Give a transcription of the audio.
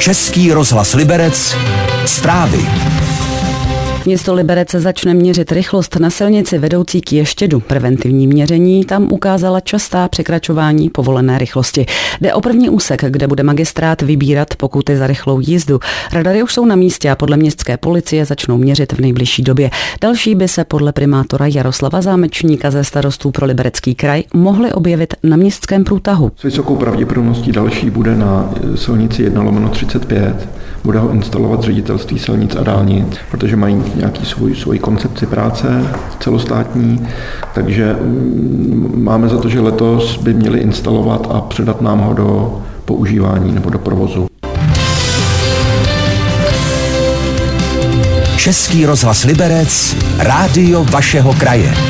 Český rozhlas Liberec. Zprávy. Město Liberec začne měřit rychlost na silnici vedoucí k Ještědu. Preventivní měření tam ukázala častá překračování povolené rychlosti. Jde o první úsek, kde bude magistrát vybírat pokuty za rychlou jízdu. Radary už jsou na místě a podle městské policie začnou měřit v nejbližší době. Další by se podle primátora Jaroslava Zámečníka ze starostů pro Liberecký kraj mohly objevit na městském průtahu. S vysokou pravděpodobností další bude na silnici 1 lomeno 35. Bude ho instalovat ředitelství silnic a dálnic, protože mají nějaký svůj, svůj koncepci práce celostátní, takže mm, máme za to, že letos by měli instalovat a předat nám ho do používání nebo do provozu. Český rozhlas Liberec, rádio vašeho kraje.